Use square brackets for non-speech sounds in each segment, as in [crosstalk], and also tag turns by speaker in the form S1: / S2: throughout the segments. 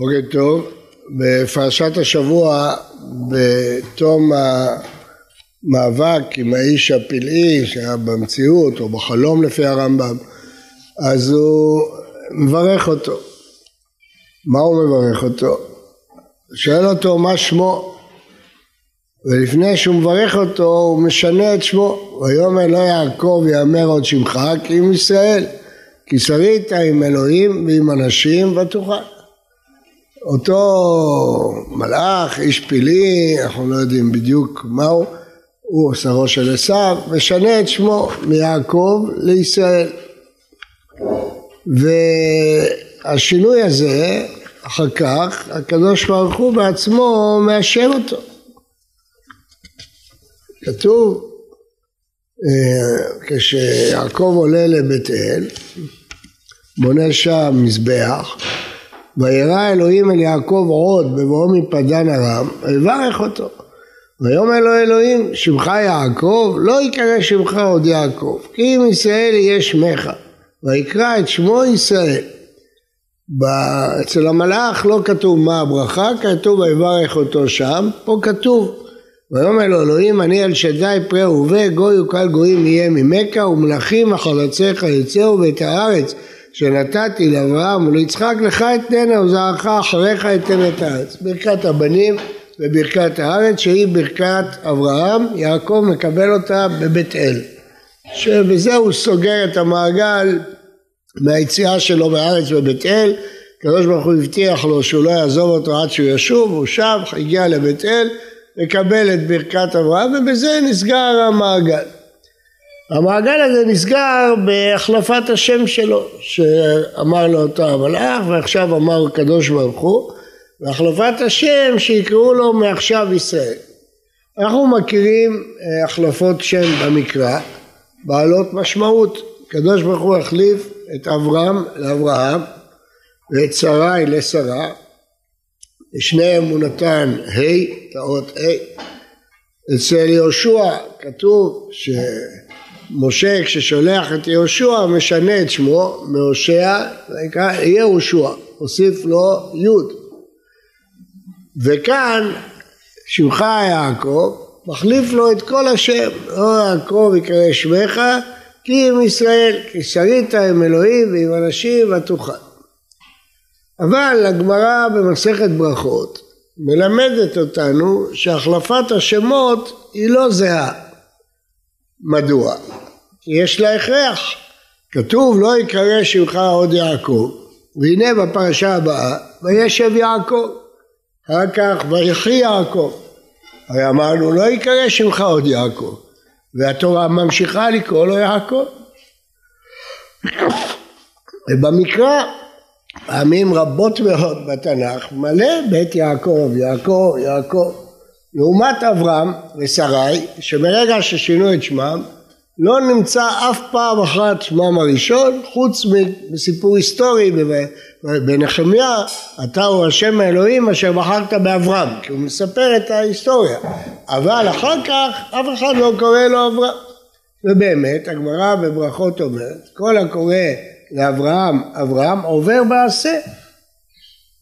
S1: בוקר טוב, בפרשת השבוע בתום המאבק עם האיש הפלאי שהיה במציאות או בחלום לפי הרמב"ם אז הוא מברך אותו. מה הוא מברך אותו? שואל אותו מה שמו ולפני שהוא מברך אותו הוא משנה את שמו ויאמר לא יעקב יאמר עוד שמך כי אם ישראל כי שרית עם אלוהים ועם אנשים ותוכל אותו מלאך, איש פילי, אנחנו לא יודעים בדיוק מהו, הוא שרו של עשיו, משנה את שמו מיעקב לישראל. והשינוי הזה, אחר כך, הקדוש ברוך הוא בעצמו מאשר אותו. כתוב, אה, כשיעקב עולה לבית אל, בונה שם מזבח, וירא אלוהים אל יעקב עוד בבואו מפדן ארם, ויברך אותו. ויאמר לו אלוהים, שמך יעקב, לא יקרא שמך עוד יעקב, כי אם ישראל יהיה שמך, ויקרא את שמו ישראל. אצל המלאך לא כתוב מה הברכה, כתוב ויברך אותו שם, פה כתוב ויאמר לו אלוהים אני אל שדי פרה ורבה גוי וקל גויים יהיה ממכה ומלכים החלציך יצאו ואת הארץ שנתתי לאברהם וליצחק לך אתננה וזרעך אחריך אתן את הארץ. ברכת הבנים וברכת הארץ שהיא ברכת אברהם, יעקב מקבל אותה בבית אל. שבזה הוא סוגר את המעגל מהיציאה שלו מהארץ בבית אל. הקדוש ברוך הוא הבטיח לו שהוא לא יעזוב אותו עד שהוא ישוב, הוא שב, הגיע לבית אל, מקבל את ברכת אברהם ובזה נסגר המעגל. המעגל הזה נסגר בהחלפת השם שלו, שאמר לו אותו המלאך ועכשיו אמר הקדוש ברוך הוא, והחלפת השם שיקראו לו מעכשיו ישראל. אנחנו מכירים אה, החלפות שם במקרא, בעלות משמעות. הקדוש ברוך הוא החליף את אברהם לאברהם ואת שרי לשרה, לשניהם הוא נתן ה', את האות ה'. אצל יהושע כתוב ש... משה כששולח את יהושע משנה את שמו מהושע יהושע, הוסיף לו י' וכאן שמך יעקב מחליף לו את כל השם לא יעקב יקרא שמך כי עם ישראל כי שרית עם אלוהים ועם אנשים ותוכל אבל הגמרא במסכת ברכות מלמדת אותנו שהחלפת השמות היא לא זהה. מדוע? יש לה הכרח. כתוב לא יקרא שמך עוד יעקב, והנה בפרשה הבאה, וישב יעקב. אחר כך ויחי יעקב. הרי אמרנו לא יקרא שמך עוד יעקב, והתורה ממשיכה לקרוא לו יעקב. ובמקרא פעמים רבות מאוד בתנ"ך מלא בית יעקב, יעקב, יעקב. לעומת אברהם ושרי, שברגע ששינו את שמם, לא נמצא אף פעם אחת שמם הראשון, חוץ מסיפור היסטורי בנחמיה, אתה הוא השם האלוהים אשר בחרת באברהם, כי הוא מספר את ההיסטוריה, אבל אחר כך אף אחד לא קורא לו אברהם. ובאמת, הגמרא בברכות אומרת, כל הקורא לאברהם, אברהם עובר בעשה,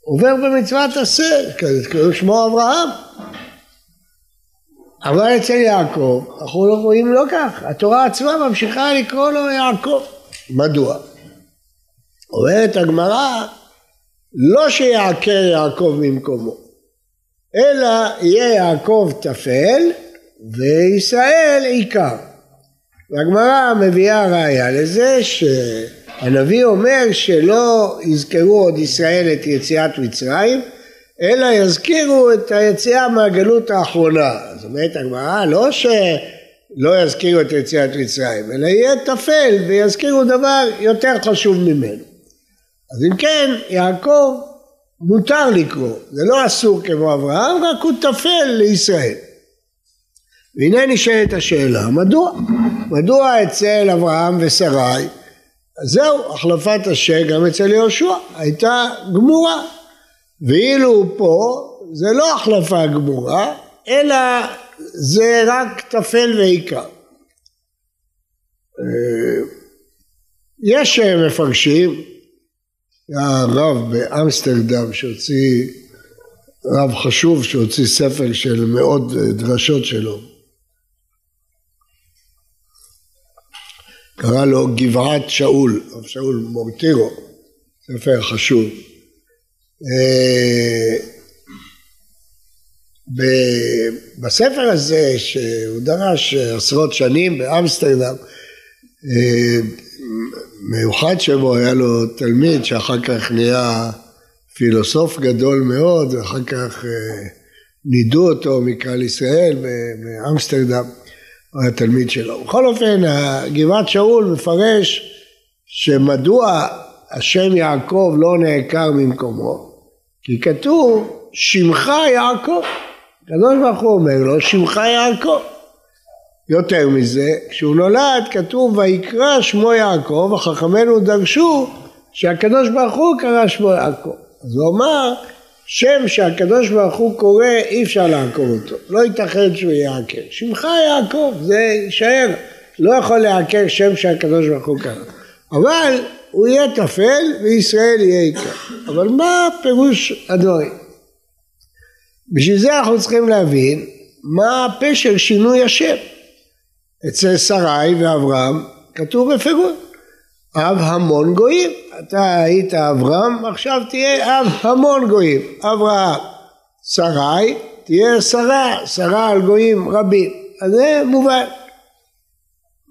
S1: עובר במצוות עשה, שמו אברהם. אבל אצל יעקב אנחנו לא רואים לא כך, התורה עצמה ממשיכה לקרוא לו יעקב. מדוע? אומרת הגמרא, לא שיעקר יעקב ממקומו, אלא יהיה יעקב טפל וישראל עיקר. והגמרא מביאה ראיה לזה שהנביא אומר שלא יזכרו עוד ישראל את יציאת מצרים אלא יזכירו את היציאה מהגלות האחרונה. זאת אומרת הגמרא לא שלא יזכירו את יציאת מצרים, אלא יהיה טפל ויזכירו דבר יותר חשוב ממנו. אז אם כן, יעקב מותר לקרוא, זה לא אסור כמו אברהם, רק הוא טפל לישראל. והנה נשאלת השאלה, מדוע? מדוע אצל אברהם ושרי, זהו, החלפת השם גם אצל יהושע, הייתה גמורה. ואילו פה זה לא החלפה גמורה, אלא זה רק טפל ועיקר. אה, יש מפרשים היה רב באמסטרדם שהוציא, רב חשוב שהוציא ספר של מאות דרשות שלו. קרא לו גבעת שאול, רב שאול מורטירו, ספר חשוב. בספר הזה שהוא דרש עשרות שנים באמסטרדם, אה, מיוחד שבו היה לו תלמיד שאחר כך נהיה פילוסוף גדול מאוד ואחר כך אה, נידו אותו מקהל ישראל באמסטרדם, הוא היה תלמיד שלו. בכל אופן גבעת שאול מפרש שמדוע השם יעקב לא נעקר ממקומו כי כתוב שמך יעקב הקדוש ברוך הוא אומר לו שמך יעקב יותר מזה, כשהוא נולד כתוב ויקרא שמו יעקב, וחכמינו דרשו שהקדוש ברוך הוא קרא שמו יעקב. אז הוא אמר שם שהקדוש ברוך הוא קורא אי אפשר לעקוב אותו, לא ייתכן שהוא יעקר. שמך יעקב, זה יישאר, לא יכול לעקר שם שהקדוש ברוך הוא קרא. אבל הוא יהיה טפל וישראל יהיה עיקר. אבל מה פירוש הדברים? בשביל זה אנחנו צריכים להבין מה הפשר שינוי השם. אצל שרי ואברהם כתוב בפירוש אב המון גויים אתה היית אברהם עכשיו תהיה אב המון גויים אברהם שרי תהיה שרה שרה על גויים רבים אז זה מובן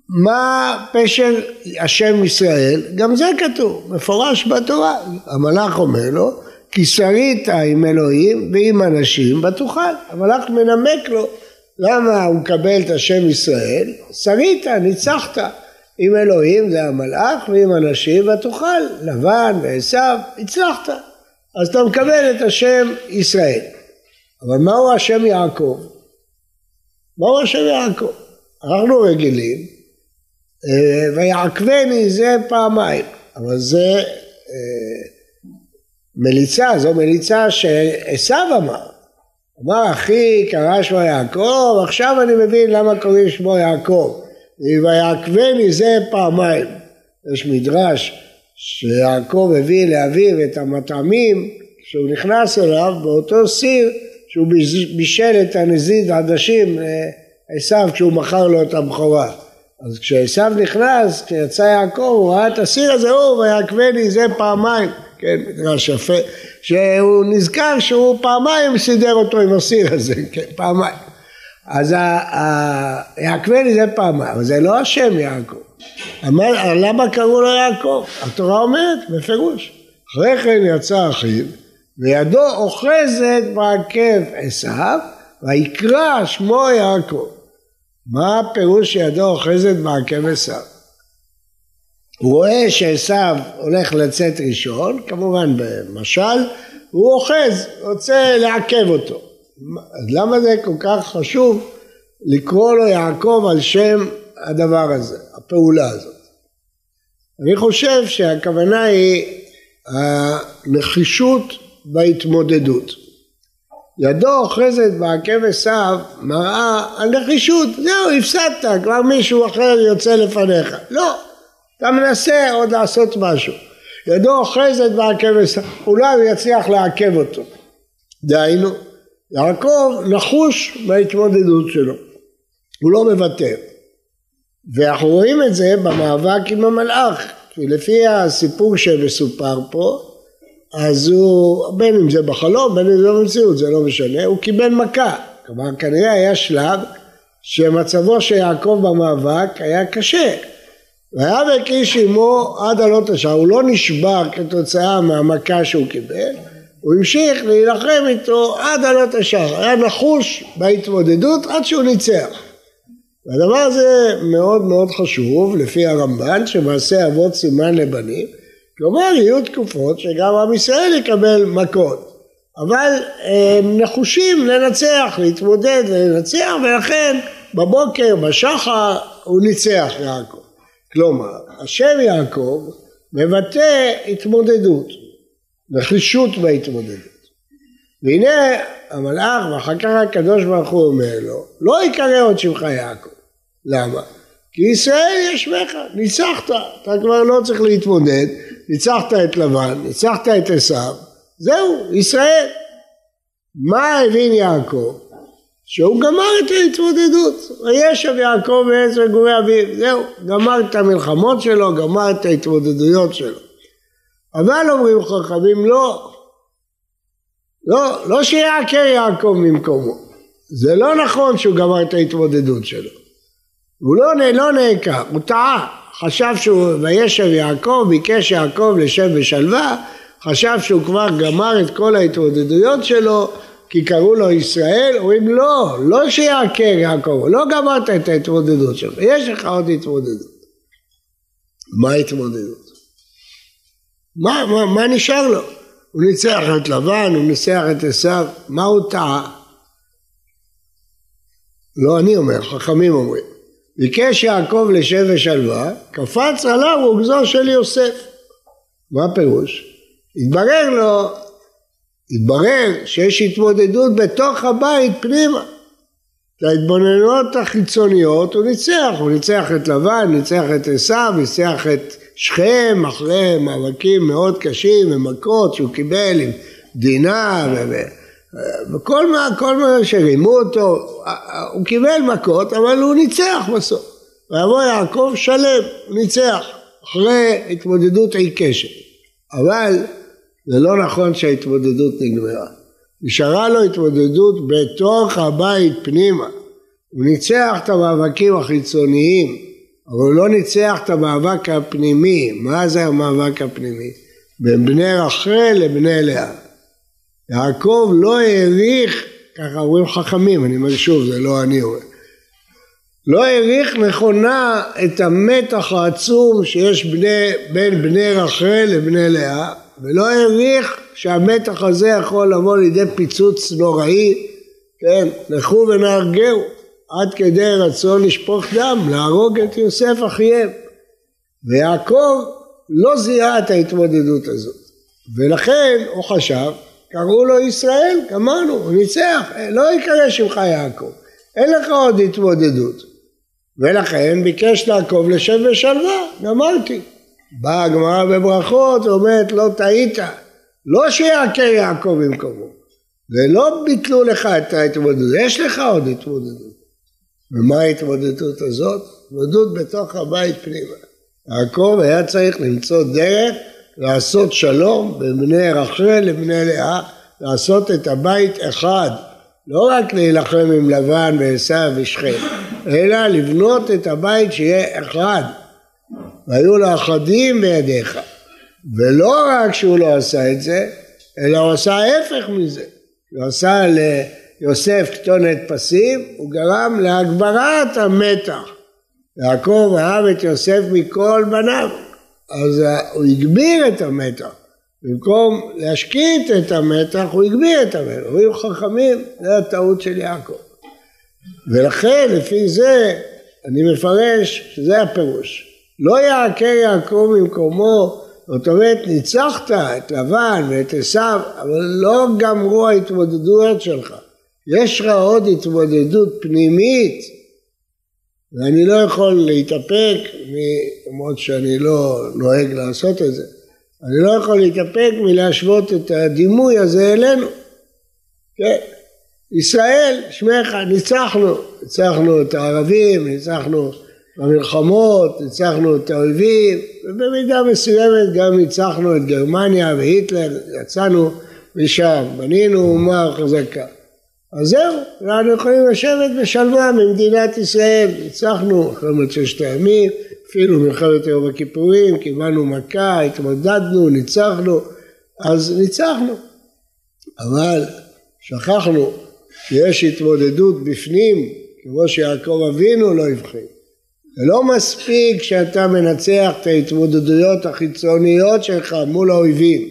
S1: מה פשר השם ישראל? גם זה כתוב, מפורש בתורה. המלאך אומר לו, כי שרית עם אלוהים ועם אנשים ותוכל. המלאך מנמק לו למה הוא מקבל את השם ישראל? שרית, ניצחת. עם אלוהים זה המלאך ועם אנשים ותוכל, לבן ועשו, הצלחת. אז אתה מקבל את השם ישראל. אבל מהו השם יעקב? מהו השם יעקב? אנחנו רגילים, אה, ויעקבני זה פעמיים, אבל זה אה, מליצה, זו מליצה שעשו אמר. אמר אחי קרא שמו יעקב, עכשיו אני מבין למה קוראים שמו יעקב. ויעקבני זה פעמיים. יש מדרש שיעקב הביא לאביו את המטעמים כשהוא נכנס אליו באותו סיר שהוא בישל את הנזיד עדשים לעשו כשהוא מכר לו את הבכורה. אז כשעשו נכנס, כשיצא יעקב, הוא ראה את הסיר הזה, הוא ויעקבני זה פעמיים. כן, מדרש יפה, שהוא נזכר שהוא פעמיים סידר אותו עם הסיר הזה, כן, פעמיים. אז יעקבני זה פעמיים, אבל זה לא השם יעקב. אמר, למה קראו לו יעקב? התורה אומרת בפירוש. אחרי כן יצא אחיו, וידו אוחזת בעקב עשיו, ויקרא שמו יעקב. מה הפירוש שידו אוחזת בעקב עשיו? הוא רואה שעשו הולך לצאת ראשון, כמובן במשל, הוא אוחז, רוצה לעכב אותו. למה זה כל כך חשוב לקרוא לו יעקב על שם הדבר הזה, הפעולה הזאת? אני חושב שהכוונה היא הנחישות בהתמודדות. ידו אוחזת בעקב עשיו מראה על נחישות, זהו הפסדת, כבר מישהו אחר יוצא לפניך. לא, אתה מנסה עוד לעשות משהו. ידו אוחזת בעקב אולי הוא יצליח לעכב אותו. דהיינו, יעקב נחוש בהתמודדות שלו, הוא לא מוותר. ואנחנו רואים את זה במאבק עם המלאך, כי לפי הסיפור שמסופר פה, אז הוא, בין אם זה בחלום, בין אם זה במציאות, זה לא משנה, הוא קיבל מכה. כלומר, כנראה היה שלב שמצבו של יעקב במאבק היה קשה. ויאבק איש עמו עד עלות השער, הוא לא נשבר כתוצאה מהמכה שהוא קיבל, הוא המשיך להילחם איתו עד עלות השער, היה נחוש בהתמודדות עד שהוא ניצח. והדבר הזה מאוד מאוד חשוב לפי הרמב"ן שמעשה אבות סימן לבנים, כלומר יהיו תקופות שגם עם ישראל יקבל מכות, אבל הם נחושים לנצח, להתמודד ולנצח ולכן בבוקר, בשחר, הוא ניצח יעקב. כלומר, השם יעקב מבטא התמודדות, נחישות בהתמודדות. והנה המלאך ואחר כך הקדוש ברוך הוא אומר לו, לא יקרא עוד שמך יעקב. למה? כי ישראל יש שמך, ניצחת, אתה כבר לא צריך להתמודד, ניצחת את לבן, ניצחת את עשיו, זהו, ישראל. מה הבין יעקב? שהוא גמר את ההתמודדות. וישב יעקב ועץ וגורי אביו, זהו, גמר את המלחמות שלו, גמר את ההתמודדויות שלו. אבל אומרים חכמים לא, לא, לא שיעקר יעקב ממקומו. זה לא נכון שהוא גמר את ההתמודדות שלו. הוא לא, לא נעקר, הוא טעה. חשב שהוא, וישב יעקב, ביקש יעקב לשב בשלווה, חשב שהוא כבר גמר את כל ההתמודדויות שלו, כי קראו לו ישראל, אומרים לא, לא שיעקר יעקב, לא גמרת את ההתמודדות שלך, יש לך עוד התמודדות. מה ההתמודדות? מה, מה, מה נשאר לו? הוא ניצח את לבן, הוא ניצח את עשיו, מה הוא טעה? לא אני אומר, חכמים אומרים. ביקש יעקב לשב ושלווה, קפץ עליו רוגזו של יוסף. מה הפירוש? התברר לו, התברר שיש התמודדות בתוך הבית פנימה. את ההתבוננות החיצוניות הוא ניצח, הוא ניצח את לבן, ניצח את עשיו, ניצח את שכם אחרי מאבקים מאוד קשים ומכות שהוא קיבל עם דינה ו... וכל מה, כל מה שרימו אותו, הוא קיבל מכות אבל הוא ניצח בסוף. ויבוא יעקב שלם, הוא ניצח אחרי התמודדות עיקשת. אבל זה לא נכון שההתמודדות נגמרה. נשארה לו התמודדות בתוך הבית פנימה. הוא ניצח את המאבקים החיצוניים, אבל הוא לא ניצח את המאבק הפנימי. מה זה המאבק הפנימי? בין בני רחל לבני לאה. יעקב לא העריך, ככה אומרים חכמים, אני אומר שוב, זה לא אני אומר, לא העריך נכונה את המתח העצום שיש בני, בין בני רחל לבני לאה, ולא העריך שהמתח הזה יכול לבוא לידי פיצוץ נוראי, כן, לכו ונהרגהו, עד כדי רצון לשפוך דם, להרוג את יוסף אחיהם. ויעקב לא זיהה את ההתמודדות הזאת, ולכן הוא חשב, קראו לו ישראל, גמרנו, הוא ניצח, לא יקרא שמך יעקב, אין לך עוד התמודדות. ולכן ביקש לעקב לשב בשלווה, גמרתי. באה הגמרא בברכות ואומרת לא טעית, לא שיעקר יעקב במקומו, ולא ביטלו לך את ההתמודדות, יש לך עוד התמודדות. ומה ההתמודדות הזאת? התמודדות בתוך הבית פנימה. יעקב היה צריך למצוא דרך לעשות שלום בין בני רחל לבני לאה, לעשות את הבית אחד, לא רק להילחם עם לבן ועשיו ושכם, אלא לבנות את הבית שיהיה אחד. והיו לו אחדים בידיך. ולא רק שהוא לא עשה את זה, אלא הוא עשה ההפך מזה. הוא עשה ליוסף כתונת פסים, הוא גרם להגברת המתח. יעקב אהב את יוסף מכל בניו, אז הוא הגביר את המתח. במקום להשקיט את המתח, הוא הגביר את המתח. אומרים חכמים, זה הטעות של יעקב. ולכן, לפי זה, אני מפרש שזה הפירוש. לא יעקר יעקב במקומו, זאת אומרת ניצחת את לבן ואת עשיו, אבל לא גמרו ההתמודדויות שלך. יש לך עוד התמודדות פנימית, ואני לא יכול להתאפק, למרות שאני לא נוהג לעשות את זה, אני לא יכול להתאפק מלהשוות את הדימוי הזה אלינו. כן, ישראל, שמך, ניצחנו, ניצחנו את הערבים, ניצחנו במלחמות, ניצחנו את האויבים, ובמידה מסוימת גם ניצחנו את גרמניה והיטלר, יצאנו משם, בנינו אומה חזקה. אז זהו, אנחנו יכולים לשבת בשלווה ממדינת ישראל, ניצחנו מלחמת ששת הימים, אפילו מלחמת יום הכיפורים, קיבלנו מכה, התמודדנו, ניצחנו, אז ניצחנו. אבל שכחנו שיש התמודדות בפנים, כמו שיעקב אבינו לא הבחין. לא מספיק שאתה מנצח את ההתמודדויות החיצוניות שלך מול האויבים.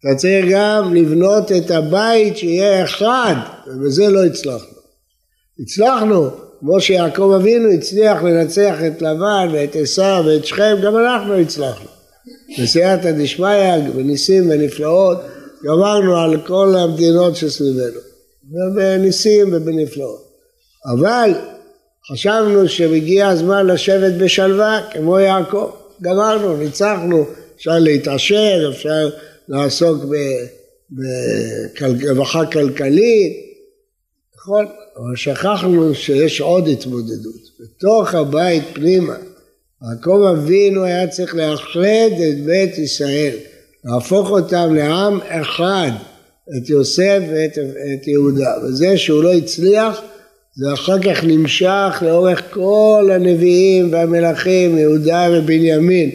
S1: אתה צריך גם לבנות את הבית שיהיה אחד, ובזה לא הצלחנו. הצלחנו, כמו שיעקב אבינו הצליח לנצח את לבן ואת עשיו ואת שכם, גם אנחנו הצלחנו. בסייעתא דשמיא, בניסים ונפלאות, גמרנו על כל המדינות שסביבנו, ובניסים ובנפלאות. אבל חשבנו שהגיע הזמן לשבת בשלווה כמו יעקב, גמרנו, ניצחנו אפשר להתעשר, אפשר לעסוק ברווחה כלכלית, נכון? אבל שכחנו שיש עוד התמודדות. בתוך הבית פנימה, יעקב אבינו היה צריך לאחד את בית ישראל, להפוך אותם לעם אחד, את יוסף ואת את יהודה. וזה שהוא לא הצליח, זה אחר כך נמשך לאורך כל הנביאים והמלכים, יהודה ובנימין.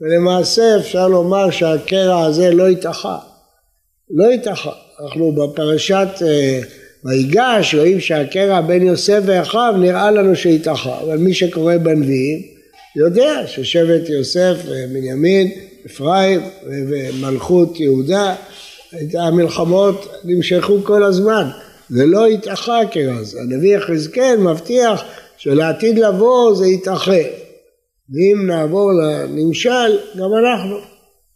S1: ולמעשה אפשר לומר שהקרע הזה לא התאחה. לא התאחה. אנחנו בפרשת אה, ויגש רואים שהקרע בין יוסף ואחיו נראה לנו שהתאחה, אבל מי שקורא בנביאים יודע ששבט יוסף ובנימין, אפרים ומלכות יהודה, המלחמות נמשכו כל הזמן, זה לא התאחה הקרע הזה. הנביא יחזקאל מבטיח שלעתיד לבוא זה יתאחה. ואם נעבור לנמשל, גם אנחנו.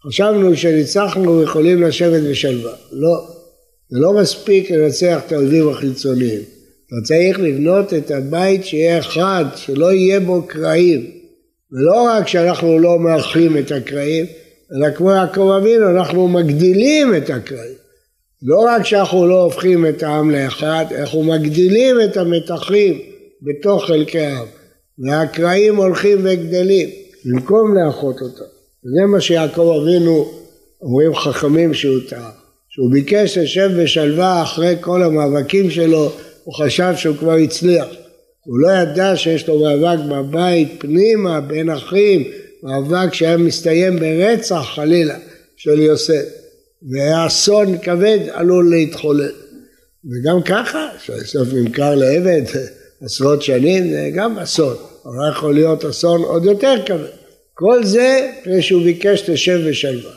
S1: חשבנו שניצחנו ויכולים לשבת בשלווה. לא. זה לא מספיק לנצח את האויבים החיצוניים. אתה צריך לבנות את הבית שיהיה אחד, שלא יהיה בו קרעים. ולא רק שאנחנו לא מאחלים את הקרעים, אלא כמו יעקב אבינו, אנחנו מגדילים את הקרעים. לא רק שאנחנו לא הופכים את העם לאחד, אנחנו מגדילים את המתחים בתוך חלקי העם. והקרעים הולכים וגדלים, במקום לאחות אותם. זה מה שיעקב אבינו, אומרים חכמים שהוא טעה. שהוא ביקש לשב בשלווה אחרי כל המאבקים שלו, הוא חשב שהוא כבר הצליח. הוא לא ידע שיש לו מאבק בבית פנימה בין אחים, מאבק שהיה מסתיים ברצח חלילה של יוסף. והיה אסון כבד עלול להתחולל. וגם ככה, שיוסף נמכר לעבד [laughs] עשרות שנים, זה גם אסון. אבל יכול להיות אסון עוד יותר כבד. כל זה אחרי שהוא ביקש לשב בשלווה.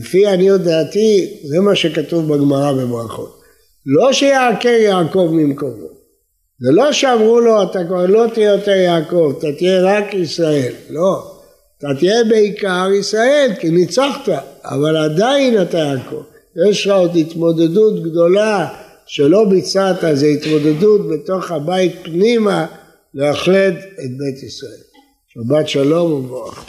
S1: לפי עניות דעתי, זה מה שכתוב בגמרא בברכות. לא שיעקר יעקב ממקומו. זה לא שאמרו לו, אתה כבר לא תהיה יותר יעקב, אתה תהיה רק ישראל. לא. אתה תהיה בעיקר ישראל, כי ניצחת, אבל עדיין אתה יעקב. יש לך עוד התמודדות גדולה שלא ביצעת, זה התמודדות בתוך הבית פנימה לאחד את בית ישראל. שבת שלום וברכה.